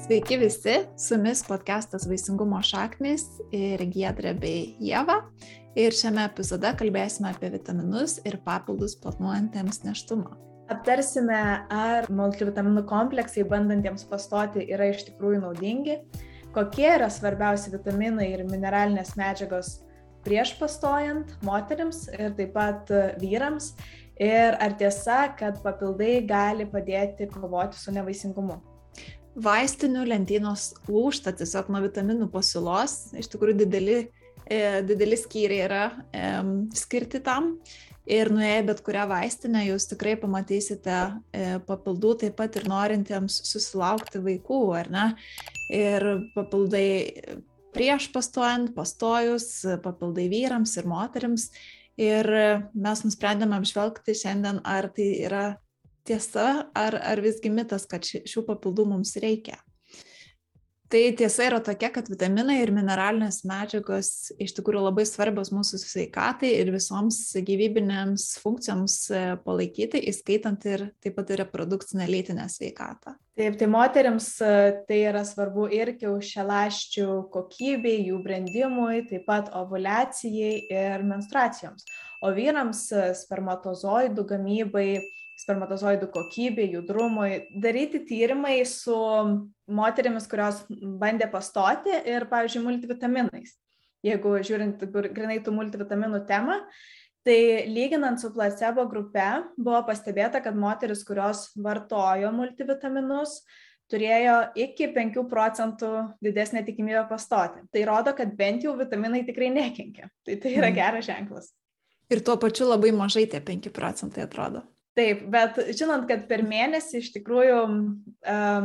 Sveiki visi, su jumis podcastas Vaisingumo šaknis ir Giedrė bei Jėva. Ir šiame epizode kalbėsime apie vitaminus ir papildus planuojantiems neštumą. Aptarsime, ar multivitaminų kompleksai bandantiems pastoti yra iš tikrųjų naudingi, kokie yra svarbiausi vitaminai ir mineralinės medžiagos prieš pastojant moteriams ir taip pat vyrams. Ir ar tiesa, kad papildai gali padėti kovoti su nevaisingumu vaistinių lentynos lūšta tiesiog nuo vitaminų pasiūlos. Iš tikrųjų dideli, e, dideli skyriai yra e, skirti tam. Ir nuėję bet kurią vaistinę jūs tikrai pamatysite e, papildų taip pat ir norintiems susilaukti vaikų, ar ne? Ir papildai prieš pastojant, pastojus, papildai vyrams ir moteriams. Ir mes nusprendėme apžvelgti šiandien, ar tai yra tiesa ar, ar visgi mitas, kad šių papildų mums reikia? Tai tiesa yra tokia, kad vitaminai ir mineralinės medžiagos iš tikrųjų labai svarbios mūsų sveikatai ir visoms gyvybinėms funkcijoms e, palaikyti, įskaitant ir taip pat ir reprodukcinę lytinę sveikatą. Taip, tai moteriams e, tai yra svarbu ir kiaušialaščių kokybei, jų brandimui, taip pat ovulacijai ir menstruacijoms. O vyrams e, spermatozoidų gamybai spermatozoidų kokybei, judrumui, daryti tyrimai su moterimis, kurios bandė pastoti ir, pavyzdžiui, multivitaminais. Jeigu žiūrint grinai tų multivitaminų temą, tai lyginant su placebo grupe buvo pastebėta, kad moteris, kurios vartojo multivitaminus, turėjo iki 5 procentų didesnę tikimybę pastoti. Tai rodo, kad bent jau vitaminai tikrai nekenkia. Tai tai yra mhm. geras ženklas. Ir tuo pačiu labai mažai tie 5 procentai atrodo. Taip, bet žinant, kad per mėnesį iš tikrųjų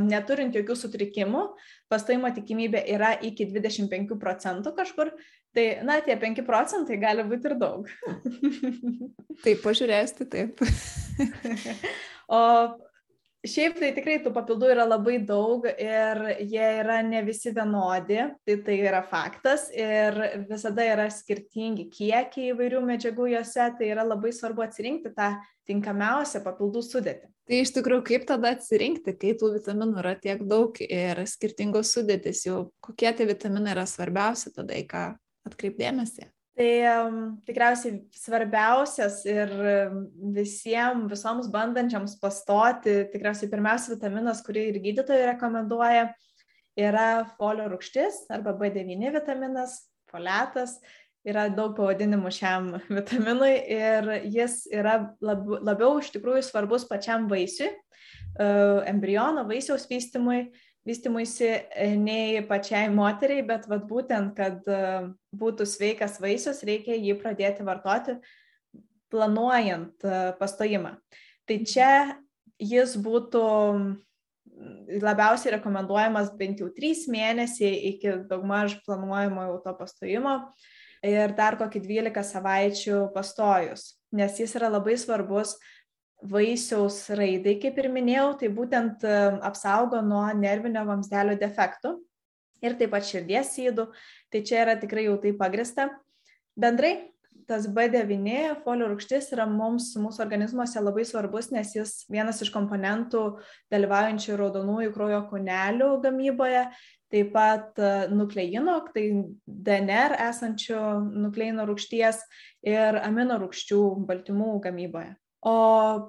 neturint jokių sutrikimų, pastojimo tikimybė yra iki 25 procentų kažkur, tai, na, tie 5 procentai gali būti ir daug. taip, pažiūrės, tai taip. o Šiaip tai tikrai tų papildų yra labai daug ir jie yra ne visi vienodi, tai tai yra faktas ir visada yra skirtingi kiekiai įvairių medžiagų juose, tai yra labai svarbu atsirinkti tą tinkamiausią papildų sudėtį. Tai iš tikrųjų, kaip tada atsirinkti, kai tų vitaminų yra tiek daug ir skirtingos sudėtis, jau kokie tie vitaminai yra svarbiausi tada, į ką atkreipdėmėsi? Tai um, tikriausiai svarbiausias ir visiems, visoms bandančiams pastoti, tikriausiai pirmiausia vitaminas, kurį ir gydytojai rekomenduoja, yra folio rūgštis arba B9 vitaminas, foliatas. Yra daug pavadinimų šiam vitaminui ir jis yra lab, labiau iš tikrųjų svarbus pačiam vaisiui, embriono vaisiaus vystimui vystimuisi e, nei pačiai moteriai, bet vat, būtent, kad e, būtų sveikas vaisius, reikia jį pradėti vartoti planuojant e, pastojimą. Tai čia jis būtų labiausiai rekomenduojamas bent jau 3 mėnesiai iki daugmaž planuojamo jau to pastojimo ir dar kokį 12 savaičių pastojus, nes jis yra labai svarbus vaisiaus raidai, kaip ir minėjau, tai būtent e, apsaugo nuo nervinio vamzdelio defektų ir taip pat širdies sydų, tai čia yra tikrai jau tai pagrista. Bendrai, tas B9 folio rūgštis yra mums, mūsų organizmuose labai svarbus, nes jis vienas iš komponentų dalyvaujančių raudonųjų kraujo kūnelių gamyboje, taip pat e, nukleino, tai DNR esančių nukleino rūgšties ir amino rūgščių baltymų gamyboje. O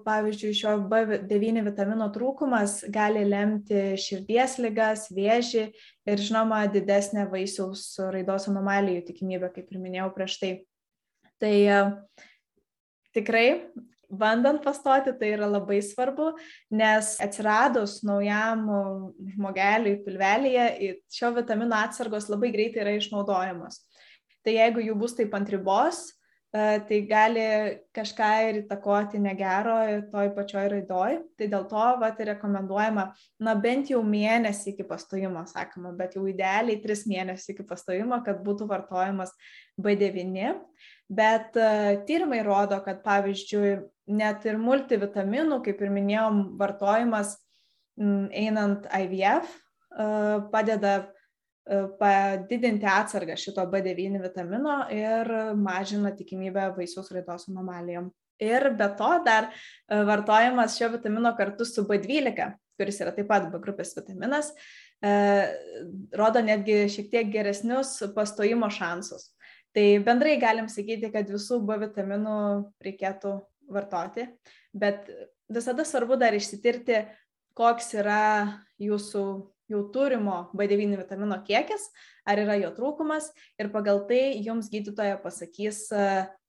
pavyzdžiui, šio B9 vitamino trūkumas gali lemti širdies ligas, vėžį ir, žinoma, didesnę vaisiaus raidos anomalijų tikimybę, kaip ir minėjau prieš tai. Tai e, tikrai, bandant pastoti, tai yra labai svarbu, nes atsiradus naujam žmogeliui pilvelėje, šio vitamino atsargos labai greitai yra išnaudojamos. Tai jeigu jų bus taip ant ribos, E, tai gali kažką ir įtakoti negero toj pačioj raidoj. Tai dėl to vat, rekomenduojama, na bent jau mėnesį iki pastojimo, sakoma, bet jau idealiai tris mėnesius iki pastojimo, kad būtų vartojamas B9. Bet tyrimai rodo, kad pavyzdžiui, net ir multivitaminų, kaip ir minėjom, vartojimas einant IVF padeda padidinti atsargą šito B9 vitamino ir mažina tikimybę vaisiaus raidos anomalijom. Ir be to dar e, vartojimas šio vitamino kartu su B12, kuris yra taip pat B grupės vitaminas, rodo netgi šiek tiek geresnius pastojimo šansus. Tai bendrai galim sakyti, kad visų B vitaminų reikėtų vartoti, bet visada svarbu dar išsitirti, koks yra jūsų jau turimo B9 vitamino kiekis, ar yra jo trūkumas ir pagal tai jums gydytoja pasakys,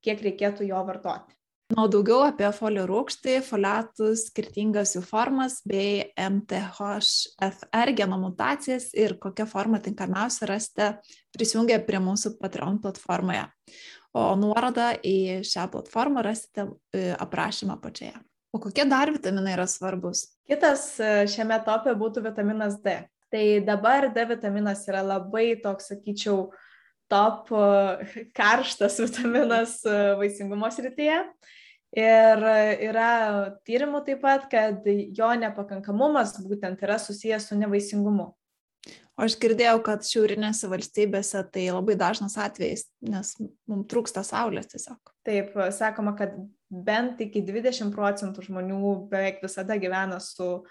kiek reikėtų jo vartoti. Na, daugiau apie folio rūkštį, foliatus, skirtingas jų formas bei MTHFR geno mutacijas ir kokią formą tinkamiausia rasite prisijungę prie mūsų Patreon platformoje. O nuorodą į šią platformą rasite e, aprašymą pačioje. O kokie dar vitaminai yra svarbus? Kitas e, šiame topė būtų vitaminas D. Tai dabar D vitaminas yra labai toks, sakyčiau, top karštas vitaminas e, vaisingumo srityje. Ir yra tyrimų taip pat, kad jo nepakankamumas būtent yra susijęs su nevaisingumu. O aš girdėjau, kad šiaurinėse valstybėse tai labai dažnas atvejis, nes mums trūksta saulės tiesiog. Taip, sakoma, kad bent iki 20 procentų žmonių beveik visada gyvena su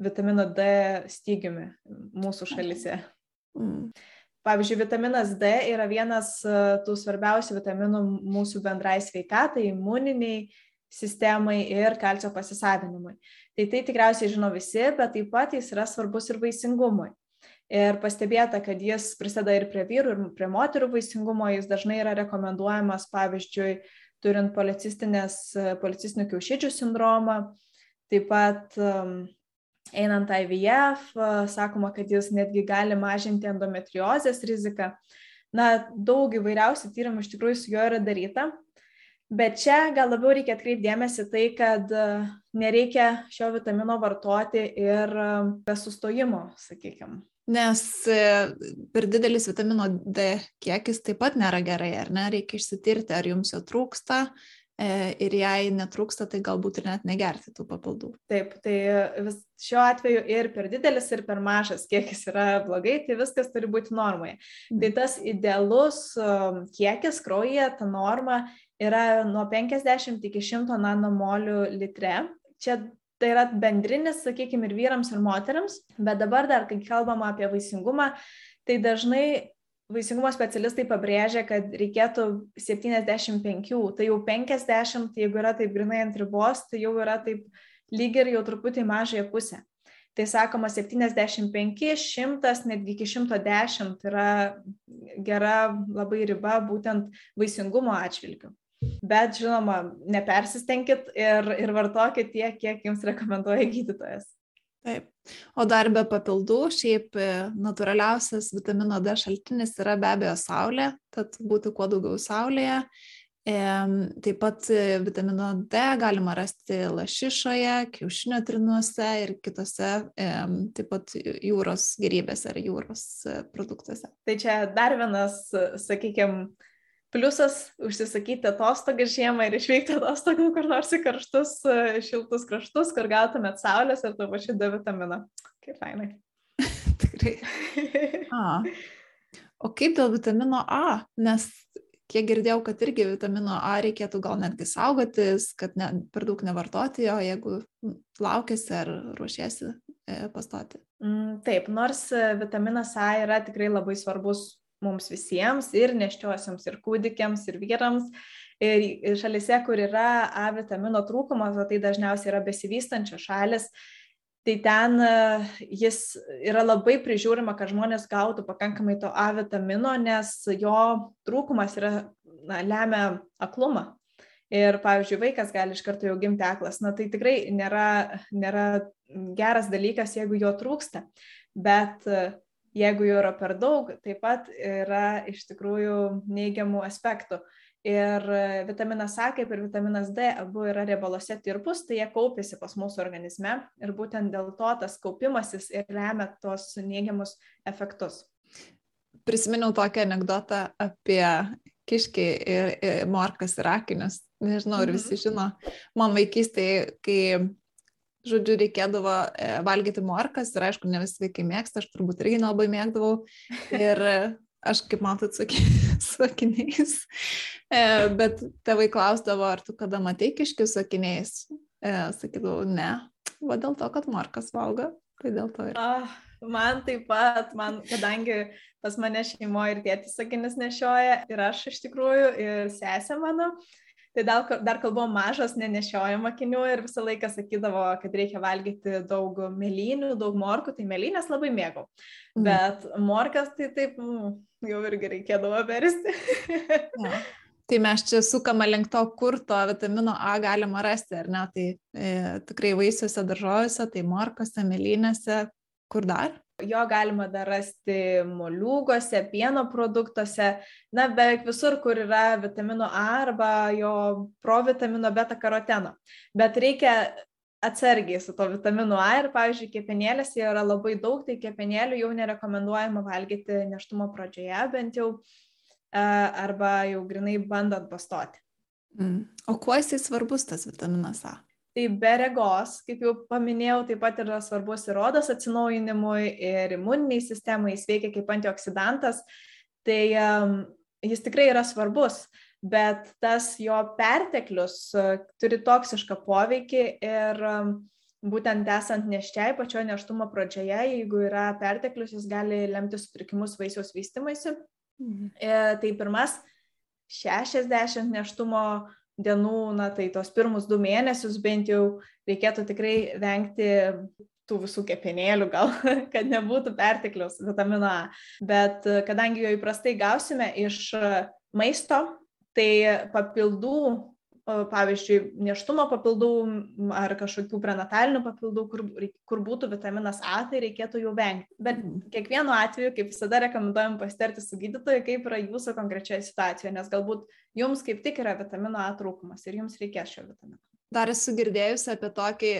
vitamino D stygiumi mūsų šalise. Mm. Pavyzdžiui, vitaminas D yra vienas e, tų svarbiausių vitaminų mūsų bendrai sveikatai, imuniniai sistemai ir kalcio pasisavinimui. Tai tai tikriausiai žino visi, bet taip pat jis yra svarbus ir vaisingumui. Ir pastebėta, kad jis prisideda ir prie vyrų, ir prie moterų vaisingumo, jis dažnai yra rekomenduojamas, pavyzdžiui, turint policistinių kiaušidžių sindromą, taip pat um, einant IVF, sakoma, kad jis netgi gali mažinti endometriozės riziką. Na, daug įvairiausių tyrimų iš tikrųjų su juo yra daryta. Bet čia gal labiau reikia atkreipdėmėsi tai, kad nereikia šio vitamino vartoti ir be sustojimo, sakykime. Nes e, per didelis vitamino D kiekis taip pat nėra gerai, ar ne? Reikia išsitirti, ar jums jo trūksta, E, ir jei netrūksta, tai galbūt ir net negerti tų papildų. Taip, tai vis, šiuo atveju ir per didelis, ir per mažas kiekis yra blogai, tai viskas turi būti normoje. Mm. Tai tas idealus kiekis kraujyje, ta norma yra nuo 50 iki 100 nanomolių litre. Čia tai yra bendrinis, sakykime, ir vyrams, ir moteriams, bet dabar dar, kai kalbama apie vaisingumą, tai dažnai vaisingumo specialistai pabrėžia, kad reikėtų 75, tai jau 50, tai jeigu yra taip grinai ant ribos, tai jau yra taip lyg ir jau truputį mažąją pusę. Tai sakoma 75, 100, netgi iki 110 yra gera labai riba būtent vaisingumo atžvilgiu. Bet žinoma, nepersistengkit ir, ir vartokit tiek, kiek jums rekomenduoja gydytojas. Taip. O dar be papildų, šiaip e, natūraliausias vitamino D šaltinis yra be abejo saulė, tad būti kuo daugiau saulėje. E, taip pat e, vitamino D galima rasti lašišoje, kiaušinio trinuose ir kitose e, taip pat jūros gerybėse ar jūros e, produktuose. Tai čia dar vienas, sakykime, pliusas užsisakyti atostogas žiemą ir išvykti atostogų kur nors į karštus, e, šiltus kraštus, kur gautumėt saulės ir to pačiu D vitaminą. Kaip fainai. Tikrai. A. O kaip dėl vitamino A? Nes kiek girdėjau, kad irgi vitamino A reikėtų gal netgi saugotis, kad ne, per daug nevartoti jo, jeigu laukėsi ar ruošiesi e, pastoti. Mm, taip, nors e, vitaminas A yra tikrai labai svarbus mums visiems, ir neščiosiams, ir kūdikiams, ir vyrams. Ir šalise, kur yra A vitamino trūkumas, o tai dažniausiai yra besivystančios šalis, tai ten e, jis yra labai prižiūrima, kad žmonės gautų pakankamai to A vitamino, nes jo trūkumas yra, na, lemia aklumą. Ir, pavyzdžiui, vaikas gali iš karto jau gimti aklas. Na, tai tikrai nėra, nėra geras dalykas, jeigu jo trūksta. Bet jeigu jų yra per daug, taip pat yra iš tikrųjų neigiamų aspektų. Ir vitaminas A, kaip ir vitaminas D, abu yra riebalose tirpus, tai jie kaupiasi pas mūsų organizme ir būtent dėl to tas kaupimasis ir lemia tos neigiamus efektus. Prisiminiau tokią anegdotą apie kiškį ir, ir morkas ir akinius. Nežinau, ar visi mhm. žino. Man vaikystėje, kai žodžiu, reikėdavo e, valgyti morkas ir aišku, ne visi vaikai mėgsta, aš turbūt irgi nelabai mėgdavau. Ir e, aš, kaip matot, su akiniais. E, bet tėvai klausdavo, ar tu kada matei kiškius su akiniais. Sakydavau, ne, va dėl to, kad morkas valgo, tai dėl to ir. Ah, Man taip pat, man, kadangi pas mane šeimoje ir tėtis sakinis nešioja, ir aš iš tikrųjų, ir sesė mano, tai dar, dar kalbom mažas, nenešiojam akinių ir visą laiką sakydavo, kad reikia valgyti daug mėlynių, daug morkų, tai mėlynės labai mėgau. Mm. Bet morkas tai taip, mm, jau irgi reikėdavo versti. ja. Tai mes čia sukame link to, kur to vitamino A galima rasti, ar ne? Tai e, tikrai vaisiuose, daržovėse, tai morkose, mėlynėse, kur dar? Jo galima dar rasti moliūgose, pieno produktuose, na beveik visur, kur yra vitamino A arba jo provitamino beta karoteno. Bet reikia atsargiai su to vitaminu A ir, pavyzdžiui, kepenėlėse yra labai daug, tai kepenėlių jau nerekomenduojama valgyti neštumo pradžioje, bent jau arba jau grinai bandant pastoti. Mm. O kuo jisai svarbus tas vitaminas A? Tai be regos, kaip jau paminėjau, taip pat yra svarbus ir odos atsinaujinimui, ir imuniniai sistemai, jis veikia kaip antioksidantas, tai um, jis tikrai yra svarbus, bet tas jo perteklius uh, turi toksišką poveikį ir um, būtent esant neščiai pačioje neštumo pradžioje, jeigu yra perteklius, jis gali lemti sutrikimus vaisiaus vystimaisi Mhm. E, tai pirmas 60 neštumo dienų, na tai tos pirmus du mėnesius bent jau reikėtų tikrai vengti tų visų kepenėlių gal, kad nebūtų pertekliaus vitamino A. Bet kadangi jo įprastai gausime iš maisto, tai papildų pavyzdžiui, neštumo papildų ar kažkokių prenatalinių papildų, kur, kur būtų vitaminas A, tai reikėtų jų vengti. Bet mhm. kiekvienu atveju, kaip visada, rekomenduojam pasitarti su gydytoju, kaip yra jūsų konkrečioje situacijoje, nes galbūt jums kaip tik yra vitamino A trūkumas ir jums reikės šio vitamino. Dar esu girdėjusi apie tokį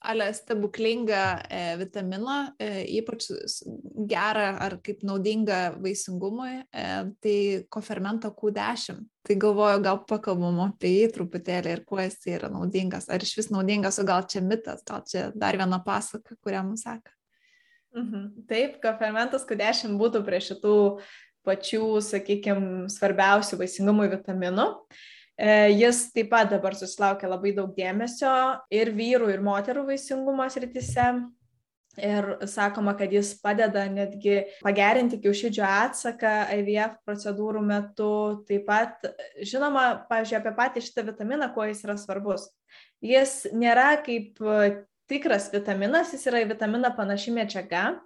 ale stebuklingą e, vitaminą, e, ypač gerą ar kaip naudingą vaisingumui, e, tai kofermentą Q10. Tai galvoju, gal pakalbam apie jį truputėlį ir kuo jis yra naudingas. Ar iš vis naudingas, o gal čia mitas, gal čia dar viena pasaka, kurią mums seka. Mhm. Taip, kofermentas Q10 būtų prie šitų pačių, sakykime, svarbiausių vaisingumui vitaminų. Uh, jis taip pat dabar susilaukia labai daug dėmesio ir vyrų, ir moterų vaisingumo srityse. Ir sakoma, kad jis padeda netgi pagerinti kiaušidžio atsaką IVF procedūrų metu. Taip pat, žinoma, pažiūrėjau, apie patį šitą vitaminą, kuo jis yra svarbus. Jis nėra kaip tikras vitaminas, jis yra į vitaminą panaši medžiaga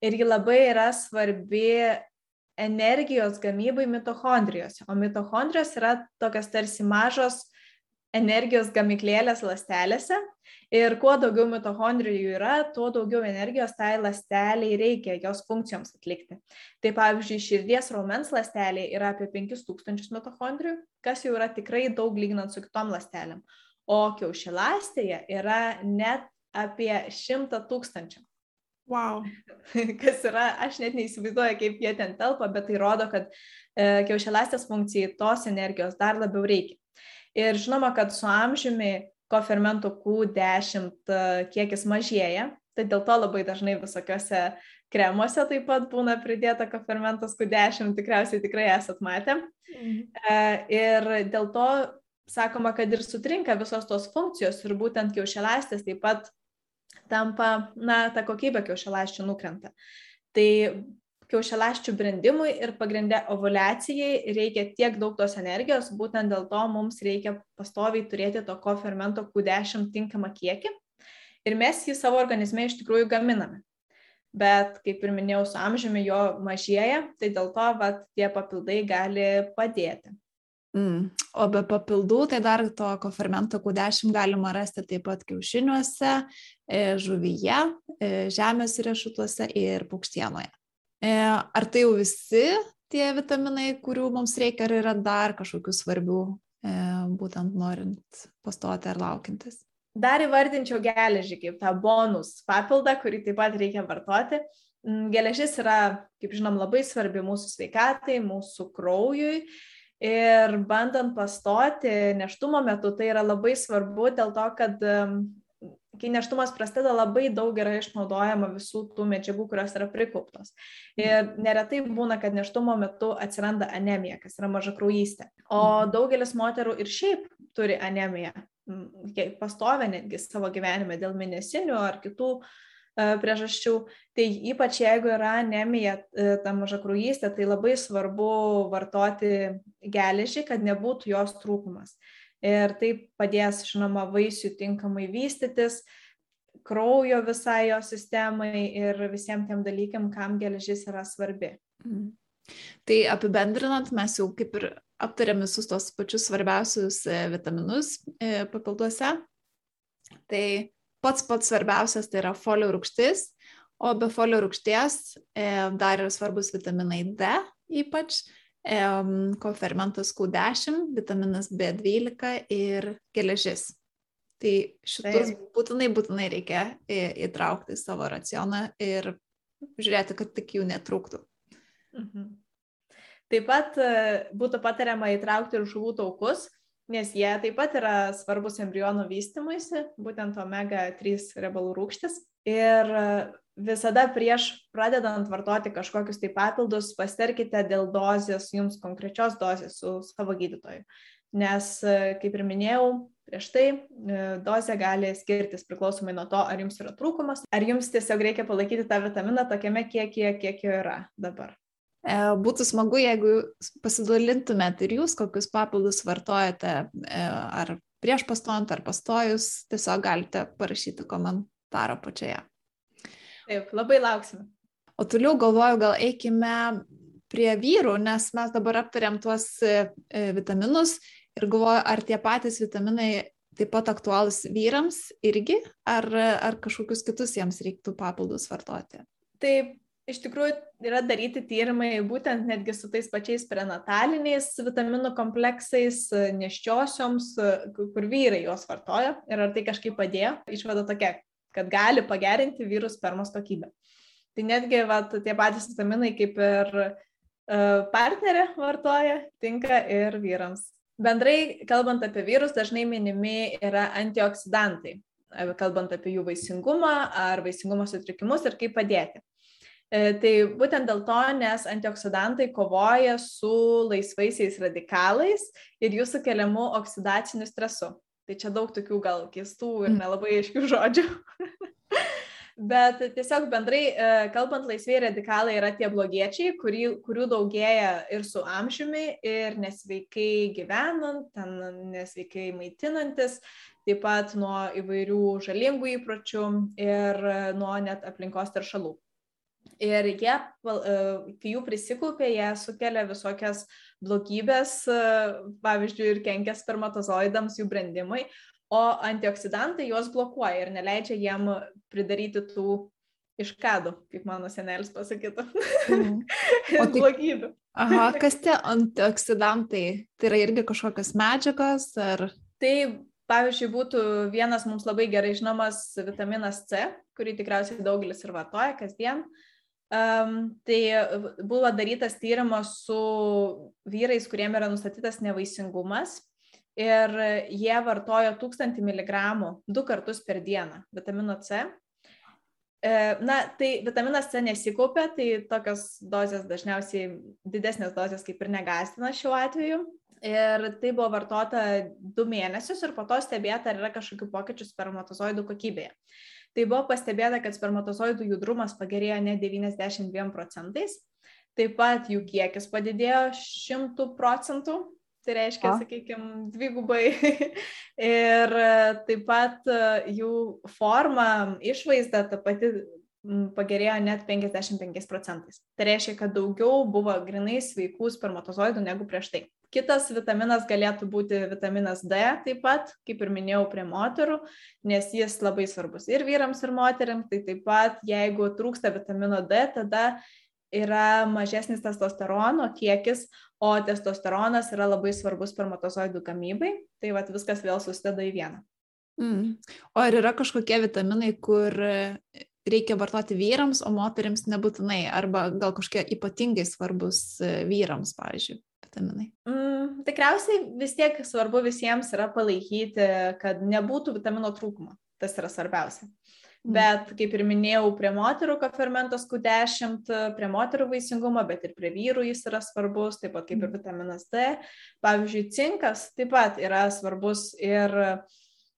ir ji labai yra svarbi energijos gamybai mitochondrijose. O mitochondrijos yra tokios tarsi mažos energijos gamyklėlės lastelėse. Ir kuo daugiau mitochondrijų yra, tuo daugiau energijos tai lasteliai reikia jos funkcijoms atlikti. Tai pavyzdžiui, širdies raumens lastelė yra apie 5000 mitochondrijų, kas jau yra tikrai daug lyginant su kitom lastelėm. O kiaušilastėje yra net apie 100 tūkstančių. Wow. Kas yra, aš net neįsivaizduoju, kaip jie ten telpa, bet tai rodo, kad e, kiaušialastės funkcijai tos energijos dar labiau reikia. Ir žinoma, kad su amžiumi kofermentų Q10 e, kiekis mažėja, tai dėl to labai dažnai visokiose kremuose taip pat būna pridėta kofermentas Q10, tikriausiai tikrai esat matę. Mhm. E, ir dėl to sakoma, kad ir sutrinka visos tos funkcijos ir būtent kiaušialastės taip pat tampa, na, ta kokybė kiaušialąsčių nukrenta. Tai kiaušialąsčių brandimui ir pagrindė ovulacijai reikia tiek daug tos energijos, būtent dėl to mums reikia pastoviai turėti to kofermento Q10 tinkamą kiekį ir mes jį savo organizme iš tikrųjų gaminame. Bet, kaip ir minėjau, su amžiumi jo mažėja, tai dėl to vat, tie papildai gali padėti. Mm. O be papildų, tai dar to kofermento Q10 galima rasti taip pat kiaušiniuose, žuvyje, e, žemės riešutuose ir paukštienoje. E, ar tai jau visi tie vitaminai, kurių mums reikia, ar yra dar kažkokių svarbių, būtent norint pastoti ar laukintis? Dar įvardinčiau geležį kaip tą bonus papildą, kurį taip pat reikia vartoti. Mm, geležis yra, kaip žinom, labai svarbi mūsų sveikatai, mūsų kraujui Ir bandant pastoti neštumo metu, tai yra labai svarbu dėl to, kad kai neštumas prasideda, labai daug yra išnaudojama visų tų medžiagų, kurios yra prikauptos. Ir neretai būna, kad neštumo metu atsiranda anemija, kas yra maža kraujystė. O mhm. daugelis moterų ir šiaip turi anemiją, pastovę netgi savo gyvenime dėl mėnesinių ar kitų priežasčių. Tai ypač jeigu yra anemija, ta mažakrūjystė, tai labai svarbu vartoti geležį, kad nebūtų jos trūkumas. Ir tai padės, žinoma, vaisių tinkamai vystytis, kraujo visai jo sistemai ir visiems tiem dalykam, kam geležis yra svarbi. Mm. Tai apibendrinant, mes jau kaip ir aptarėm visus tos pačius svarbiausius e, vitaminus e, papilduose. Tai pats pats svarbiausias tai yra folio rūgštis, o be folio rūgšties e, dar yra svarbus vitaminai D ypač, kofermentas Q10, vitaminas B12 ir geležis. Tai šitus Taip. būtinai, būtinai reikia įtraukti į savo racioną ir žiūrėti, kad tik jų netrūktų. Mhm. Taip pat e, būtų patariama įtraukti ir žuvų taukus, nes jie taip pat yra svarbus embrionų vystimuisi, būtent omega-3 riebalų rūgštis. Ir e, visada prieš pradedant vartoti kažkokius tai papildus, pastarkite dėl dozės, jums konkrečios dozės su savo gydytoju. Nes, e, kaip ir minėjau, prieš tai dozė gali skirtis priklausomai nuo to, ar jums yra trūkumas, ar jums tiesiog reikia palaikyti tą vitaminą tokiame kiekyje, kiek jo yra dabar. E, būtų smagu, jeigu pasidalintumėt ir jūs, kokius papildus vartojate, e, ar prieš pastojant, ar pastojus, tiesiog galite parašyti komentarą pačioje. Taip, labai lauksime. O toliau galvoju, gal eikime prie vyrų, nes mes dabar aptariam tuos e, vitaminus ir galvoju, ar tie patys vitaminai taip pat aktualūs vyrams irgi, ar, ar kažkokius kitus jiems reiktų papildus vartoti. Taip, iš tikrųjų yra daryti tyrimai būtent netgi su tais pačiais prenataliniais vitaminų kompleksais, neščiosioms, kur vyrai juos vartoja ir ar tai kažkaip padėjo. Išvada tokia, kad gali pagerinti vyrų spermos kokybę. Tai netgi vat, tie patys vitaminai kaip ir uh, partnerė vartoja, tinka ir vyrams. Bendrai, kalbant apie vyrus, dažnai minimi yra antioksidantai, kalbant apie jų vaisingumą ar vaisingumo sutrikimus ir kaip padėti. E, tai būtent dėl to, nes antioksidantai kovoja su laisvaisiais radikalais ir jų sukeliamu oksidaciniu stresu. Tai čia daug tokių gal keistų ir mm. nelabai aiškių žodžių. Bet tiesiog bendrai, e, kalbant, laisvėjai radikalai yra tie blogiečiai, kurį, kurių daugėja ir su amžiumi, ir nesveikai gyvenant, ten nesveikai maitinantis, taip pat nuo įvairių žalingų įpročių ir nuo net aplinkos teršalų. Ir jie, e, kai jų prisikaupia, jie sukelia visokias blogybės, e, pavyzdžiui, ir kenkia spermatozoidams jų brandimui, o antioksidantai juos blokuoja ir neleidžia jiem pridaryti tų iškadų, kaip mano senelis pasakytų. Mm. O tai, blogybių. Aha, kas tie antioksidantai? Tai yra irgi kažkokios medžiagos ar? Tai pavyzdžiui, būtų vienas mums labai gerai žinomas vitaminas C, kurį tikriausiai daugelis ir vartoja kasdien. Uh, Um, tai buvo darytas tyrimas su vyrais, kuriem yra nustatytas nevaisingumas ir jie vartojo 1000 mg du kartus per dieną vitamino C. E, na, tai vitaminas C nesikaupia, tai tokios dozės dažniausiai didesnės dozės kaip ir negastina šiuo atveju. Ir tai buvo vartota du mėnesius ir po to stebėta, ar yra kažkokių pokyčių spermatozoidų kokybėje. Tai buvo pastebėta, kad spermatozoidų judrumas pagerėjo net 92 procentais, taip pat jų kiekis padidėjo 100 procentų, tai reiškia, sakykime, dvigubai. ir taip pat jų forma, išvaizda, ta pati pagerėjo net 55 procentais. Tai reiškia, kad daugiau buvo grinai sveikų spermatozoidų negu prieš tai. Kitas vitaminas galėtų būti vitaminas D, taip pat, kaip ir minėjau, prie moterų, nes jis labai svarbus ir vyrams, ir moteriams. Tai taip pat, jeigu trūksta vitamino D, tada yra mažesnis testosterono kiekis, o testosteronas yra labai svarbus spermatozoidų gamybai. Tai vat, viskas vėl susideda į vieną. Mm. O ar yra kažkokie vitaminai, kur reikia vartoti vyrams, o moteriams nebūtinai, arba gal kažkokie ypatingai svarbus vyrams, pavyzdžiui? Vitaminai? Mm, tikriausiai vis tiek svarbu visiems yra palaikyti, kad nebūtų vitamino trūkumo. Tas yra svarbiausia. Mm. Bet, kaip ir minėjau, prie moterų kofermentas Q10, prie moterų vaisingumo, bet ir prie vyrų jis yra svarbus, taip pat kaip ir mm. vitaminas D. Pavyzdžiui, cinkas taip pat yra svarbus ir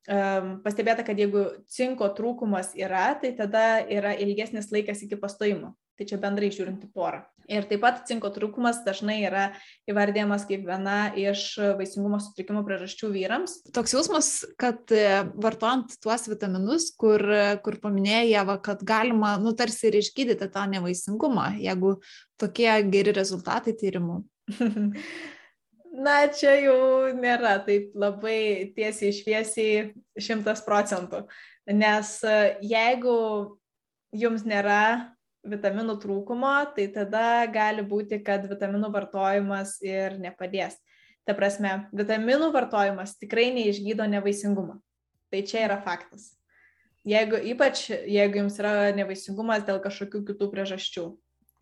pastebėta, kad jeigu cinko trūkumas yra, tai tada yra ilgesnis laikas iki pastojimo. Tai čia bendrai žiūrint į porą. Ir taip pat cinko trūkumas dažnai yra įvardėjamas kaip viena iš vaisingumo sutrikimų priežasčių vyrams. Toks jausmas, kad e, vartojant tuos vitaminus, kur, kur paminėjai, Jeva, kad galima, nu, tarsi ir išgydyti tą nevaisingumą, jeigu tokie geri rezultatai tyrimų. Na, čia jau nėra taip labai tiesiai išviesiai šimtas procentų. Nes e, jeigu jums nėra vitaminų trūkumo, tai tada gali būti, kad vitaminų vartojimas ir nepadės. Ta prasme, vitaminų vartojimas tikrai neišgydo nevaisingumą. Tai čia yra faktas. Jeigu, ypač jeigu jums yra nevaisingumas dėl kažkokių kitų priežasčių,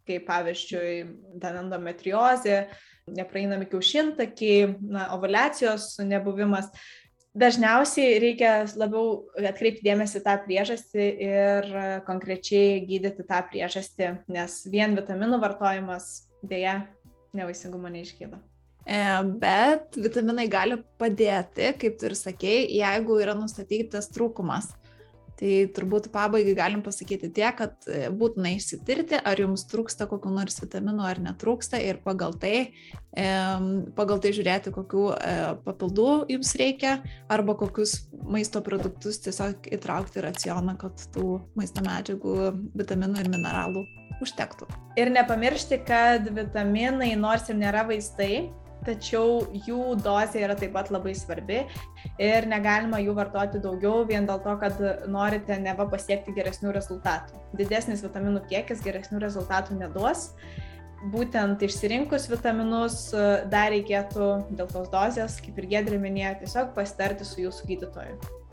kaip pavyzdžiui, ten endometriozė, nepraeinami kiaušintakiai, ovulacijos nebuvimas, dažniausiai reikia labiau atkreipti dėmesį tą priežastį ir konkrečiai gydyti tą priežastį, nes vien vitaminų vartojimas dėja nevaisingumo neišgydo. E, bet vitaminai gali padėti, kaip tu ir sakėjai, jeigu yra nustatytas trūkumas. Tai turbūt pabaigai galim pasakyti tiek, kad e, būtina išsitirti, ar jums trūksta kokiu nors vitaminu ar netrūksta ir pagal tai, pagal tai žiūrėti, kokiu e, papildų jums reikia arba kokius maisto produktus tiesiog įtraukti į racioną, kad tų maisto medžiagų, vitaminų ir mineralų užtektų. Ir nepamiršti, kad vitaminai nors ir nėra vaistai, tačiau jų dozė yra taip pat labai svarbi ir negalima jų vartoti daugiau vien dėl to, kad norite neva pasiekti geresnių rezultatų. Didesnis vitaminų kiekis geresnių rezultatų neduos. Būtent išsirinkus vitaminus dar reikėtų dėl tos dozės, kaip ir Gedrė minėjo, tiesiog pasitarti su jūsų gydytoju.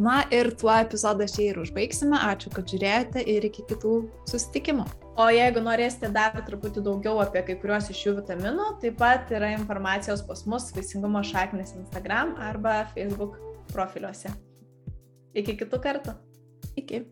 Na ir tuo epizodą čia ir užbaigsime. Ačiū, kad žiūrėjote ir iki kitų susitikimų. O jeigu norėsite dar truputį daugiau apie kai kuriuos iš šių vitaminų, taip pat yra informacijos pas mus Vaisingumo šaknis Instagram arba Facebook profiliuose. Iki kitų kartų. Iki.